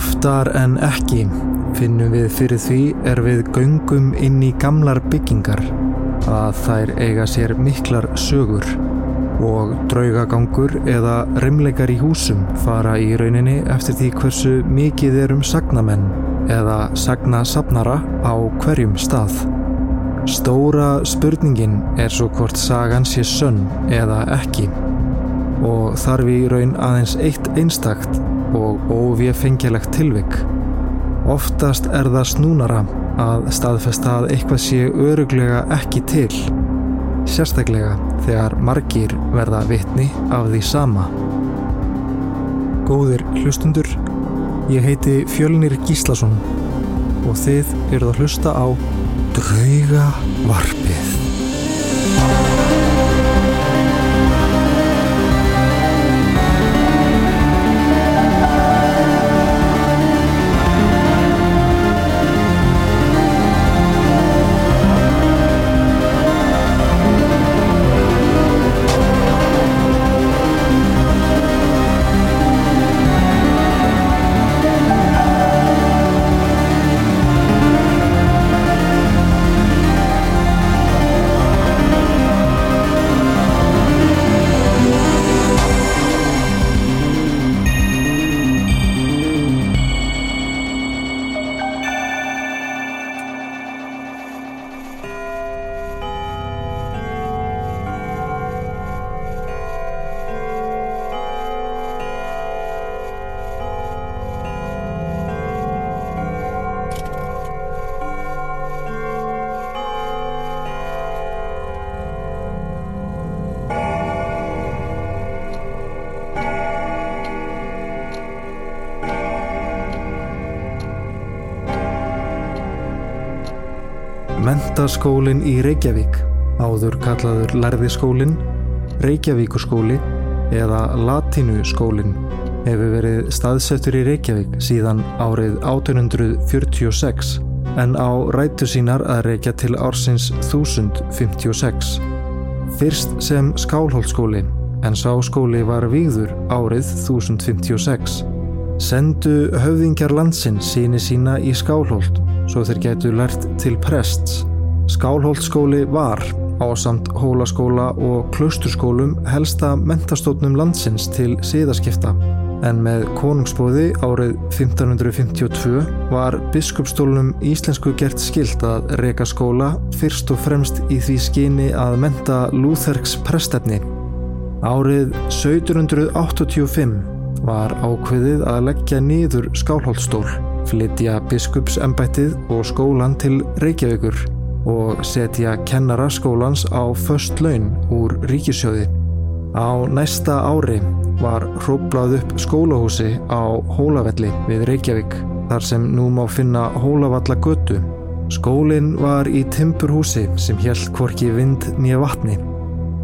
Oftar en ekki. Finnum við fyrir því er við göngum inn í gamlar byggingar að þær eiga sér miklar sögur. Og draugagangur eða rimleikar í húsum fara í rauninni eftir því hversu mikið er um sagnamenn eða sagnasapnara á hverjum stað. Stóra spurningin er svo hvort sagan sé sönn eða ekki. Og þarf í raun aðeins eitt einstakt og óvéfengilegt tilvik. Oftast er það snúnara að staðfesta að eitthvað sé öruglega ekki til, sérstaklega þegar margir verða vitni af því sama. Góðir hlustundur, ég heiti Fjölnir Gíslason og þið eruð að hlusta á Drauga Varpið. Mentaskólinn í Reykjavík, áður kallaður Lærðiskólinn, Reykjavíkuskóli eða Latínuskólinn hefur verið staðsettur í Reykjavík síðan árið 1846 en á rætu sínar að reykja til ársins 1056. Fyrst sem skálholtskóli en sá skóli var víður árið 1056. Sendu höfðingjar landsinn síni sína í skálholt svo þeir getu lært til prests. Skálholtskóli var á samt hólaskóla og klausturskólum helsta mentastótnum landsins til síðaskipta en með konungsbóði árið 1552 var biskupstólunum íslensku gert skilt að reyka skóla fyrst og fremst í því skyni að menta Lúþerks prestefni. Árið 1785 var ákveðið að leggja niður skálholtstól flytja biskupsembættið og skólan til Reykjavíkur og setja kennara skólans á först laun úr ríkisjóði. Á næsta ári var hróplað upp skólahúsi á Hólavelli við Reykjavík þar sem nú má finna Hólavalla götu. Skólinn var í Timpurhúsi sem held hvorki vind nýja vatni.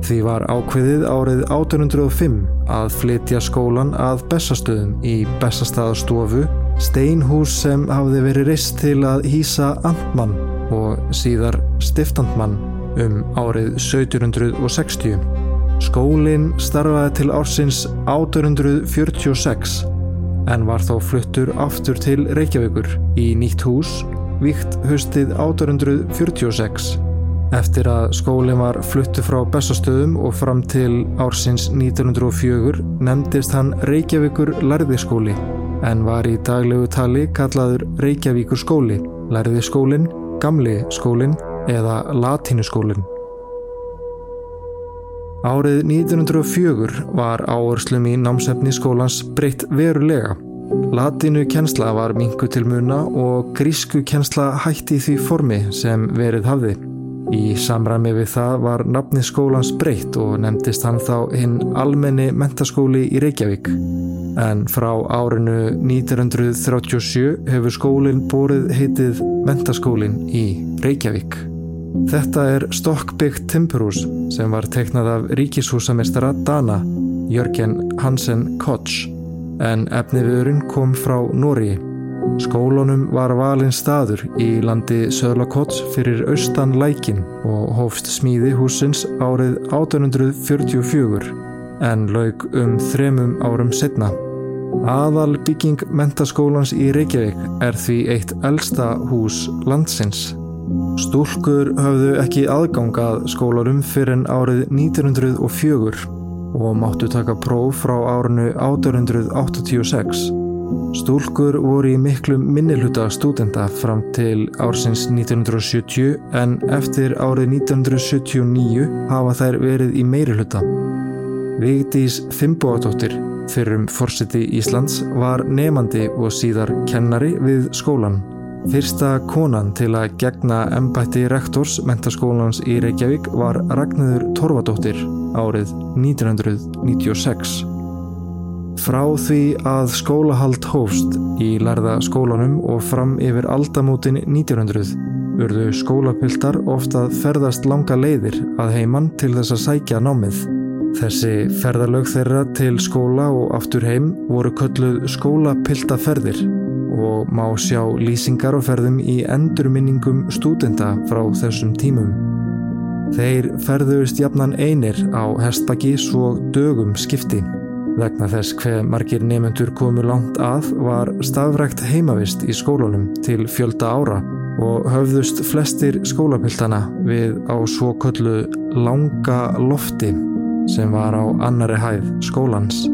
Því var ákveðið árið 1805 að flytja skólan að Bessastöðum í Bessastaðastofu Steinhús sem hafði verið reist til að hýsa Antmann og síðar Stiftandmann um árið 1760. Skólinn starfaði til ársins 1846 en var þó fluttur aftur til Reykjavíkur í nýtt hús víkt höstið 1846. Eftir að skólinn var fluttu frá Bessastöðum og fram til ársins 1904 nefndist hann Reykjavíkur lærðiskóli en var í daglegu tali kallaður Reykjavíkur skóli, lærði skólinn, gamli skólinn eða latínuskólinn. Árið 1904 var áherslum í námsefni skólans breytt verulega. Latínu kjensla var mingu til muna og grísku kjensla hætti því formi sem verið hafði. Í samræmi við það var nafni skólans breytt og nefndist hann þá hinn almenni mentaskóli í Reykjavík. En frá árinu 1937 hefur skólinn bórið heitið mentaskólinn í Reykjavík. Þetta er stokkbyggt timpurhús sem var teiknað af ríkishúsamestara Dana, Jörgen Hansen Koch, en efniviðurinn kom frá Nóri. Skólunum var valinn staður í landi Söðlakots fyrir austan lækin og hófst smíði húsins árið 1844 en laug um þremum árum setna. Aðal bygging mentaskólans í Reykjavík er því eitt elsta hús landsins. Stúlkur höfðu ekki aðgangað skólarum fyrir en árið 1904 og máttu taka próf frá árinu 1886. Stúlkur voru í miklu minnilhuta stúdenda fram til ársins 1970 en eftir árið 1979 hafa þær verið í meiriluta. Vigdís Fimboadóttir, fyrrum fórseti Íslands, var nefandi og síðar kennari við skólan. Fyrsta konan til að gegna ennbætti rektors mentaskólans í Reykjavík var Ragnður Torfadóttir árið 1996. Frá því að skólahald hófst í lærða skólanum og fram yfir aldamótin 1900 urðu skólapiltar ofta ferðast langa leiðir að heimann til þess að sækja námið. Þessi ferðalög þeirra til skóla og aftur heim voru kölluð skólapiltaferðir og má sjá lýsingar og ferðum í endurminningum stúdenda frá þessum tímum. Þeir ferðuðist jafnan einir á hestbakki svo dögum skipti. Vegna þess hver margir nefnendur komu langt að var stafrækt heimavist í skólanum til fjölda ára og höfðust flestir skólapiltana við á svo köllu langa lofti sem var á annari hæð skólans.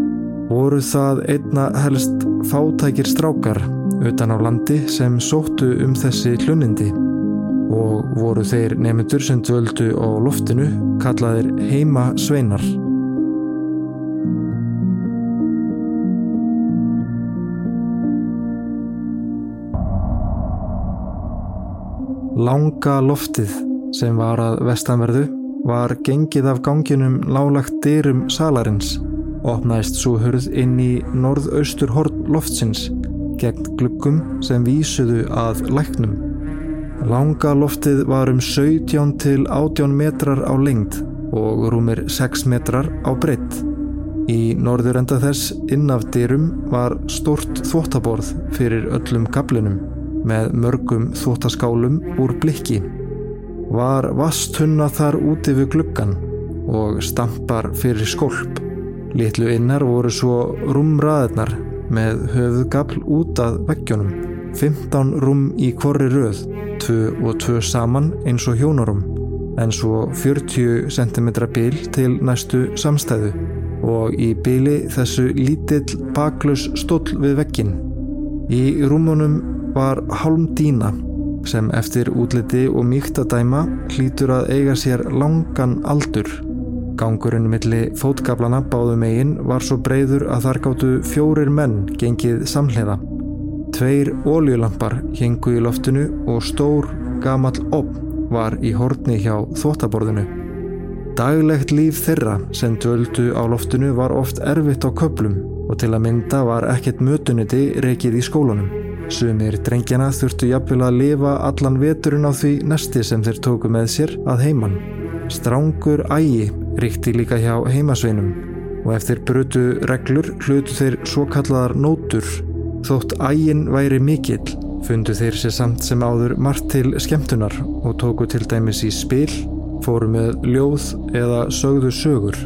Voru það einna helst fátækir strákar utan á landi sem sóttu um þessi hlunindi og voru þeir nefndur sem dvöldu á loftinu kallaðir heima Langa loftið sem var að vestanverðu var gengið af ganginum lálagt dyrum salarins opnaðist svo hurð inn í norðaustur hort loftsins gegn gluggum sem vísuðu að læknum. Langa loftið var um 17 til 18 metrar á lengd og rúmir 6 metrar á breytt. Í norður enda þess innaf dyrum var stort þvóttaborð fyrir öllum gablinum með mörgum þvóttaskálum úr blikki. Var vastunna þar úti við gluggan og stampar fyrir skolp. Litlu innar voru svo rúmraðirnar með höfuðgabl út að veggjónum. 15 rúm í korri röð, 2 og 2 saman eins og hjónarum, en svo 40 cm bil til næstu samstæðu og í bili þessu lítill baklus stóll við veggin. Í rúmunum var hálm dína sem eftir útliti og mýkt að dæma hlýtur að eiga sér langan aldur Gangurinn milli fótgablana báðu megin var svo breyður að þar gáttu fjórir menn gengið samhliða. Tveir óljulampar hengu í loftinu og stór gamall opn var í horni hjá þvóttaborðinu. Daglegt líf þeirra sem dvöldu á loftinu var oft erfitt á köplum og til að mynda var ekkert mötuniti reikið í skólanum. Sumir drengjana þurftu jafnvel að lifa allan veturinn á því nesti sem þeir tóku með sér að heimann. Strángur ægi ríkti líka hjá heimasveinum og eftir brutu reglur hlutu þeir svo kallaðar nótur. Þótt ægin væri mikill fundu þeir sér samt sem áður margt til skemmtunar og tóku til dæmis í spil, fóru með ljóð eða sögðu sögur.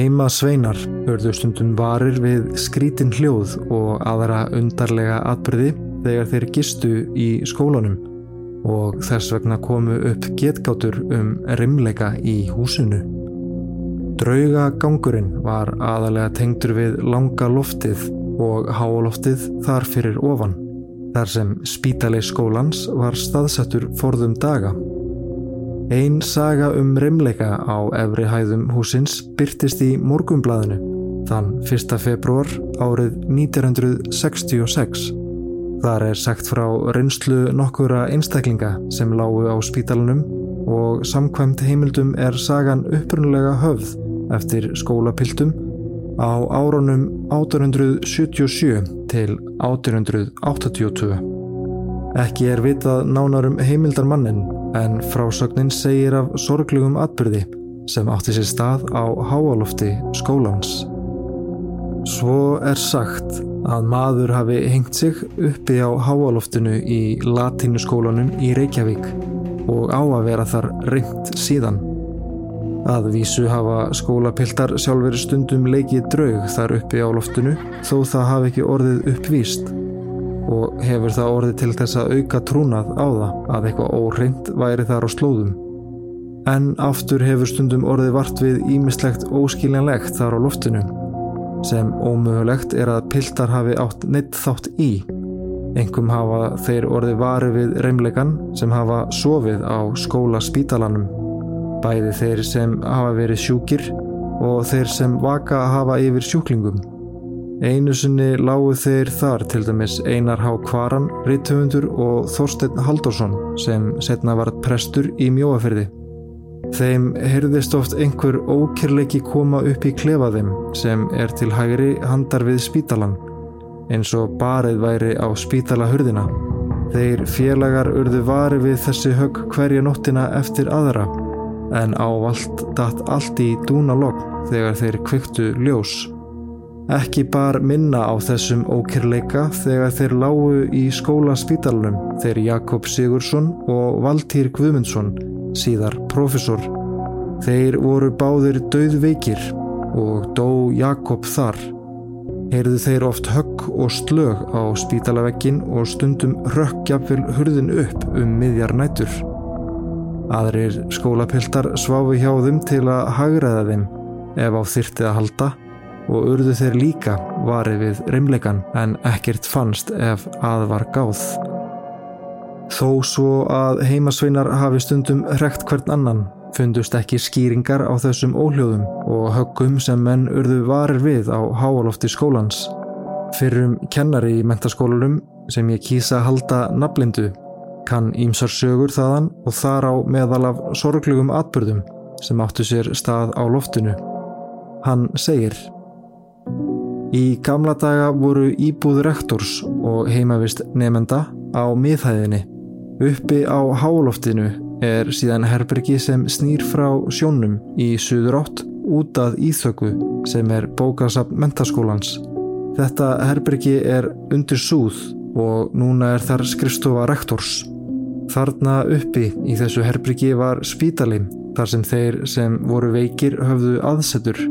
Heima sveinar örðu stundum varir við skrítin hljóð og aðra undarlega atbyrði þegar þeir gistu í skólanum og þess vegna komu upp getgátur um rimleika í húsinu. Draugagangurinn var aðalega tengdur við langa loftið og háloftið þar fyrir ofan, þar sem spítalei skólans var staðsettur forðum daga. Einn saga um reymleika á efri hæðum húsins byrtist í morgumblaðinu þann 1. februar árið 1966. Þar er sagt frá reynslu nokkura einstaklinga sem lágu á spítalunum og samkvæmt heimildum er sagan upprunlega höfð eftir skólapiltum á árunum 1877 til 1882. Ekki er vitað nánarum heimildarmannin en frásögnin segir af sorglugum atbyrði sem átti sér stað á háalofti skólans. Svo er sagt að maður hafi hengt sig uppi á háaloftinu í latínuskólanum í Reykjavík og á að vera þar reynd síðan. Að vísu hafa skólapiltar sjálfur stundum leikið draug þar uppi á loftinu þó það hafi ekki orðið uppvíst og hefur það orðið til þess að auka trúnað á það að eitthvað óhreint væri þar á slóðum. En aftur hefur stundum orðið vart við ímislegt óskiljanlegt þar á loftinu sem ómögulegt er að piltar hafi átt neitt þátt í. Engum hafa þeir orðið varu við reymleikan sem hafa sofið á skóla spítalanum. Bæði þeir sem hafa verið sjúkir og þeir sem vaka hafa yfir sjúklingum. Einu sinni lágu þeir þar til dæmis Einar Há Kvaran, Ritthöfundur og Þorstein Haldursson sem setna var prestur í mjóafyrði. Þeim heyrðist oft einhver ókyrleiki koma upp í klefaðum sem er til hægri handar við spítalan eins og barið væri á spítalahurðina. Þeir félagar urðu vari við þessi högg hverja nóttina eftir aðra en ávalt datt allt í dúnalogg þegar þeir kviktu ljós. Ekki bar minna á þessum ókyrleika þegar þeir lágu í skóla spítalunum þeir Jakob Sigursson og Valtýr Guðmundsson síðar profesor. Þeir voru báðir döðveikir og dó Jakob þar. Heyrðu þeir oft högg og slög á spítalavekkin og stundum rökkjafil hurðin upp um miðjar nætur. Aðrir skólapiltar sváfi hjá þeim til að hagraða þeim ef á þyrtið að halda og urðu þeir líka varið við reymleikan en ekkert fannst ef að var gáð. Þó svo að heimasveinar hafi stundum hrekt hvern annan fundust ekki skýringar á þessum óhljóðum og höggum sem menn urðu varir við á háalofti skólans. Fyrrum kennari í mentaskólanum sem ég kýsa halda naflindu kann ímsar sögur þaðan og þar á meðal af sorglugum atbyrðum sem áttu sér stað á loftinu. Hann segir Í gamla daga voru íbúð rektors og heimavist nefenda á miðhæðinni Uppi á háloftinu er síðan herbergi sem snýr frá sjónum í suður átt út að Íþöku sem er bókasafn mentaskólans. Þetta herbergi er undir súð og núna er þar skrifstofa rektors. Þarna uppi í þessu herbergi var spítali þar sem þeir sem voru veikir höfðu aðsetur.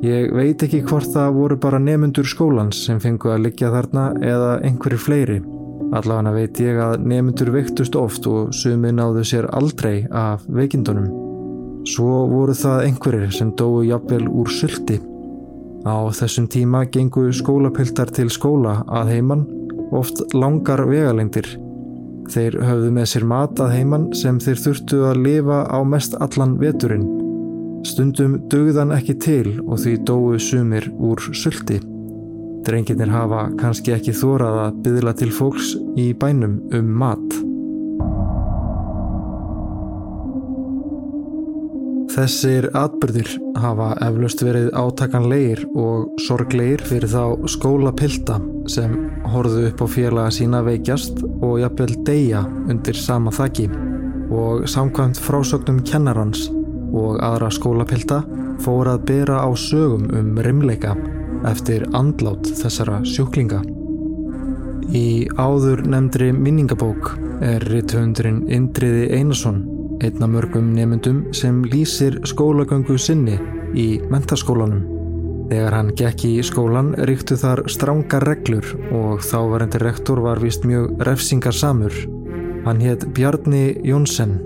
Ég veit ekki hvort það voru bara nefnundur skólans sem fengu að liggja þarna eða einhverju fleiri. Allavega veit ég að nemyndur veiktust oft og sumi náðu sér aldrei af veikindunum. Svo voru það einhverjir sem dói jafnvel úr sulti. Á þessum tíma gengu skólapiltar til skóla að heimann, oft langar vegalengdir. Þeir höfðu með sér mat að heimann sem þeir þurftu að lifa á mest allan veturinn. Stundum dögðan ekki til og því dói sumir úr sulti. Drengirnir hafa kannski ekki þórað að byðla til fólks í bænum um mat. Þessir atbyrðir hafa eflaust verið átakanleir og sorgleir fyrir þá skólapilta sem horðu upp á félaga sína veikjast og jafnvel deyja undir sama þakki og samkvæmt frásögnum kennarans og aðra skólapilta fór að bera á sögum um rimleika eftir andlát þessara sjúklinga. Í áður nefndri minningabók er ritthöndurinn Indriði Einarsson einna mörgum nefndum sem lýsir skólagöngu sinni í mentaskólanum. Þegar hann gekk í skólan ríktu þar stránga reglur og þávarendi rektor var vist mjög refsingarsamur. Hann hétt Bjarni Jónsson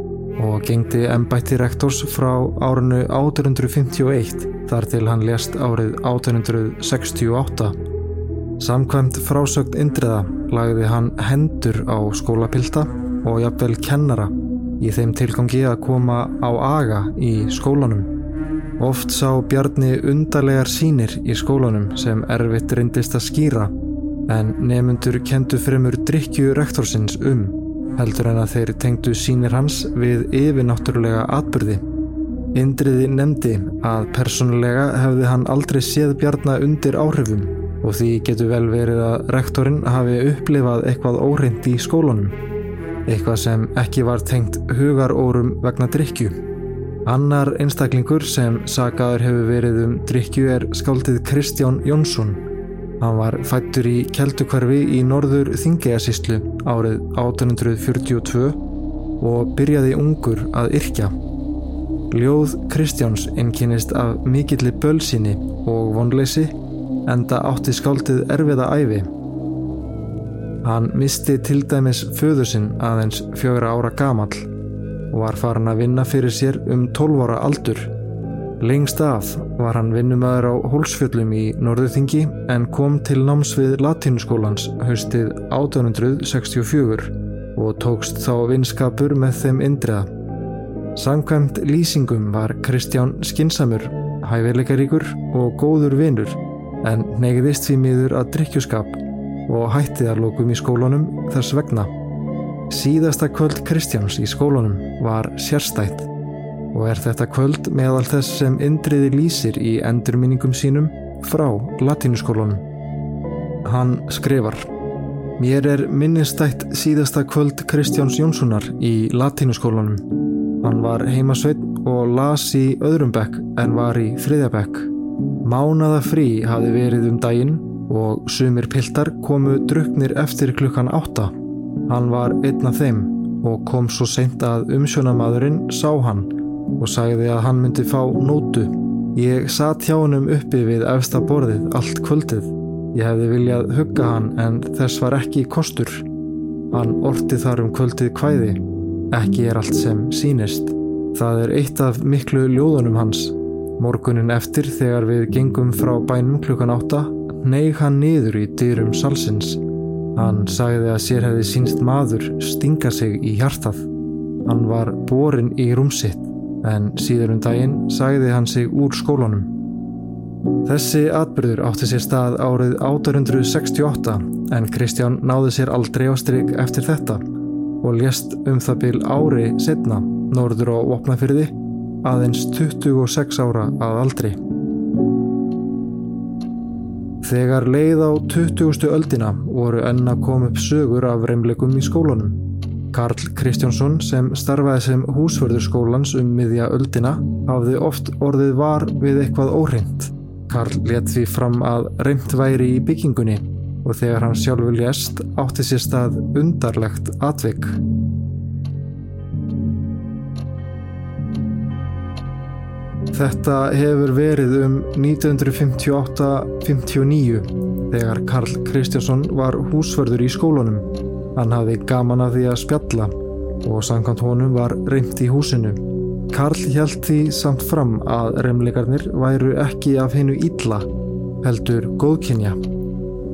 og gengdi ennbætti rektors frá árinu 851 þar til hann lést árið 1868. Samkvæmt frásögn Indriða lagði hann hendur á skólapilta og jafnvel kennara í þeim tilgangi að koma á aga í skólanum. Oft sá Bjarni undarlegar sínir í skólanum sem erfitt reyndist að skýra en nefnundur kentu fremur drikju rektorsins um heldur en að þeir tengdu sínir hans við yfirnáttúrulega atbyrði. Indriði nefndi að persónulega hefði hann aldrei séð Bjarnar undir áhrifum og því getur vel verið að rektorinn hafi upplifað eitthvað óreint í skólanum, eitthvað sem ekki var tengt hugarórum vegna drikju. Annar einstaklingur sem sagaður hefur verið um drikju er skáldið Kristján Jónsson Hann var fættur í Kjeldukvarfi í norður Þingegasíslu árið 1842 og byrjaði ungur að yrkja. Ljóð Kristjáns innkynist af mikilli bölsíni og vonleysi enda átti skáldið erfiða æfi. Hann misti til dæmis föðu sinn aðeins fjögra ára gamall og var farin að vinna fyrir sér um 12 ára aldur. Lengst af var hann vinnumæður á Hólsfjöllum í Norðuþingi en kom til náms við latínuskólans haustið 1864 og tókst þá vinskapur með þeim indriða. Samkvæmt lýsingum var Kristján skinsamur, hæfileikaríkur og góður vinnur en negðist því miður að drikkjuskap og hætti að lókum í skólunum þess vegna. Síðasta kvöld Kristjáns í skólunum var sérstætt og er þetta kvöld meðal þess sem indriði lýsir í endurminningum sínum frá latínuskólunum. Hann skrifar Mér er minnistætt síðasta kvöld Kristjáns Jónssonar í latínuskólanum. Hann var heimasveit og las í öðrum bekk en var í þriðja bekk. Mánaða frí hafi verið um daginn og sumir piltar komu druknir eftir klukkan átta. Hann var einn af þeim og kom svo seint að umsjónamadurinn sá hann og sagði að hann myndi fá nótu. Ég satt hjá hann um uppi við efsta borðið allt kvöldið. Ég hefði viljað hugga hann en þess var ekki kostur. Hann orti þar um kvöldið kvæði. Ekki er allt sem sínist. Það er eitt af miklu ljóðunum hans. Morgunin eftir þegar við gengum frá bænum klukkan átta neig hann niður í dyrum salsins. Hann sagði að sér hefði sínst maður stinga sig í hjartað. Hann var borin í rúmsitt en síður um daginn sagði hann sig úr skólanum. Þessi atbyrður átti sér stað árið 868 en Kristján náði sér aldrei á stryk eftir þetta og lést um það byl ári setna norður á Vopnafyrði aðeins 26 ára að aldri. Þegar leið á 20. öldina voru enn að koma upp sögur af reymleikum í skólanum. Karl Kristjánsson sem starfaði sem húsförður skólans um miðja öldina hafði oft orðið var við eitthvað óhrind. Karl let því fram að reymt væri í byggingunni og þegar hann sjálfur lést átti sér stað undarlegt atvik. Þetta hefur verið um 1958-59 þegar Karl Kristjánsson var húsförður í skólanum. Hann hafði gaman að því að spjalla og samkvæmt honum var reymt í húsinu. Karl hjælt því samt fram að reymleikarnir væru ekki af hennu ítla, heldur góðkynja.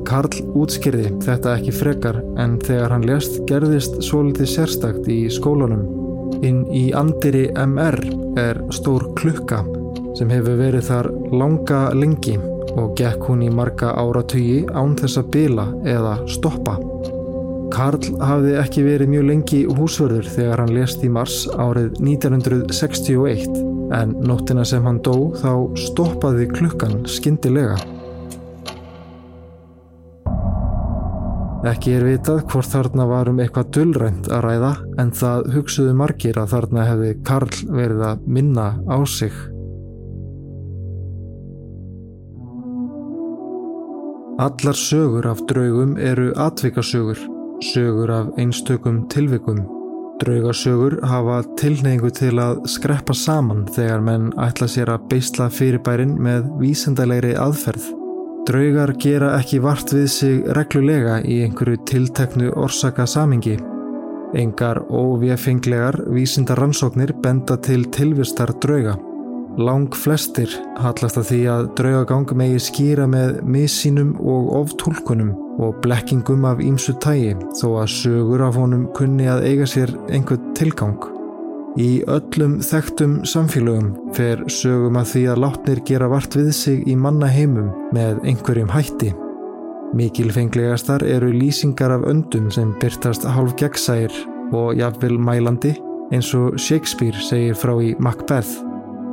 Karl útskýrði þetta ekki frekar en þegar hann lest gerðist svo litið sérstakt í skólanum. Inn í andiri MR er stór klukka sem hefur verið þar langa lengi og gekk hún í marga áratugi án þess að bila eða stoppa. Karl hafði ekki verið mjög lengi húsverður þegar hann lést í mars árið 1961 en nóttina sem hann dó þá stoppaði klukkan skindilega. Ekki er vitað hvort þarna var um eitthvað dullrænt að ræða en það hugsuðu margir að þarna hefði Karl verið að minna á sig. Allar sögur af draugum eru atvikasögur, sögur af einstökum tilvikum. Draugasögur hafa tilneyingu til að skreppa saman þegar menn ætla sér að beisla fyrirbærin með vísendalegri aðferð. Draugar gera ekki vart við sig reglulega í einhverju tilteknu orsaka samingi. Engar óvéfenglegar vísindar rannsóknir benda til tilvistar drauga. Lang flestir hallast að því að draugagang megi skýra með missínum og oftúlkunum og blekkingum af ímsu tægi þó að sögur af honum kunni að eiga sér einhver tilgang. Í öllum þekktum samfélögum fer sögum að því að látnir gera vart við sig í manna heimum með einhverjum hætti. Mikilfenglegastar eru lýsingar af öndum sem byrtast hálf gegnsægir og jafnvel mælandi eins og Shakespeare segir frá í Macbeth.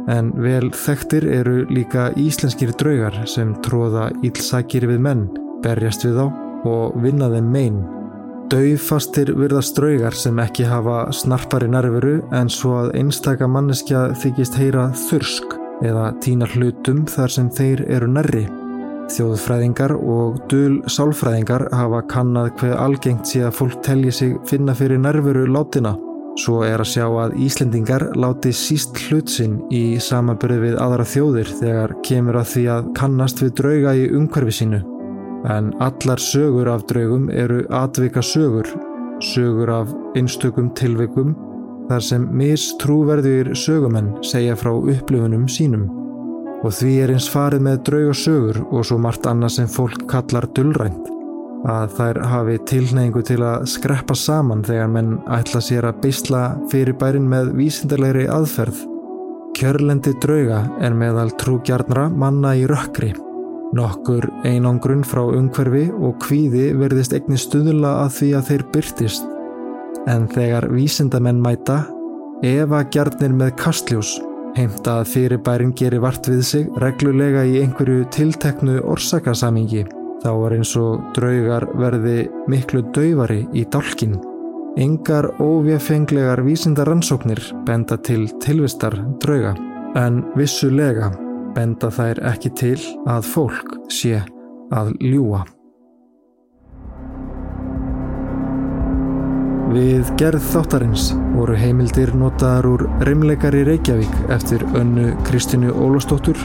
En vel þekktir eru líka íslenskir draugar sem tróða ílsakir við menn, berjast við þá og vinna þeim meginn. Dauðfastir virðast draugar sem ekki hafa snarpari nervuru en svo að einstaka manneskja þykist heyra þursk eða týna hlutum þar sem þeir eru nærri. Þjóðfræðingar og dul sálfræðingar hafa kannad hver algengt sé að fólk telji sig finna fyrir nervuru látina. Svo er að sjá að Íslendingar láti síst hlutsinn í samanbyrði við aðra þjóðir þegar kemur að því að kannast við drauga í umhverfi sínu. En allar sögur af draugum eru atvika sögur, sögur af einstökum tilvikum þar sem mistrúverðir sögumenn segja frá upplifunum sínum. Og því er eins farið með draugasögur og svo margt annað sem fólk kallar dullrænt að þær hafi tilneingu til að skreppa saman þegar menn ætla sér að beisla fyrir bærin með vísindarlegri aðferð. Kjörlendi drauga er meðal trúgjarnra manna í rökkri. Nokkur einangrun frá umhverfi og kvíði verðist eigni stuðula að því að þeir byrtist. En þegar vísindamenn mæta, efa gjarnir með kastljós, heimta að fyrirbærin gerir vart við sig reglulega í einhverju tilteknu orsakasamingi. Þá er eins og draugar verði miklu dauvari í dálkin. Engar óvjafenglegar vísindaransóknir benda til tilvistar drauga, en vissulega benda þær ekki til að fólk sé að ljúa. Við gerð þáttarins voru heimildir notaðar úr reymleikari Reykjavík eftir önnu Kristínu Ólastóttur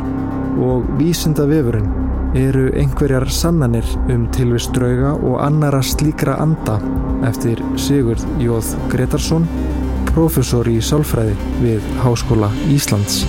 og vísinda vefurinn eru einhverjar sannanir um tilvist drauga og annara slíkra anda eftir Sigurd Jóð Gretarsson, profesor í sálfræði við Háskóla Íslands.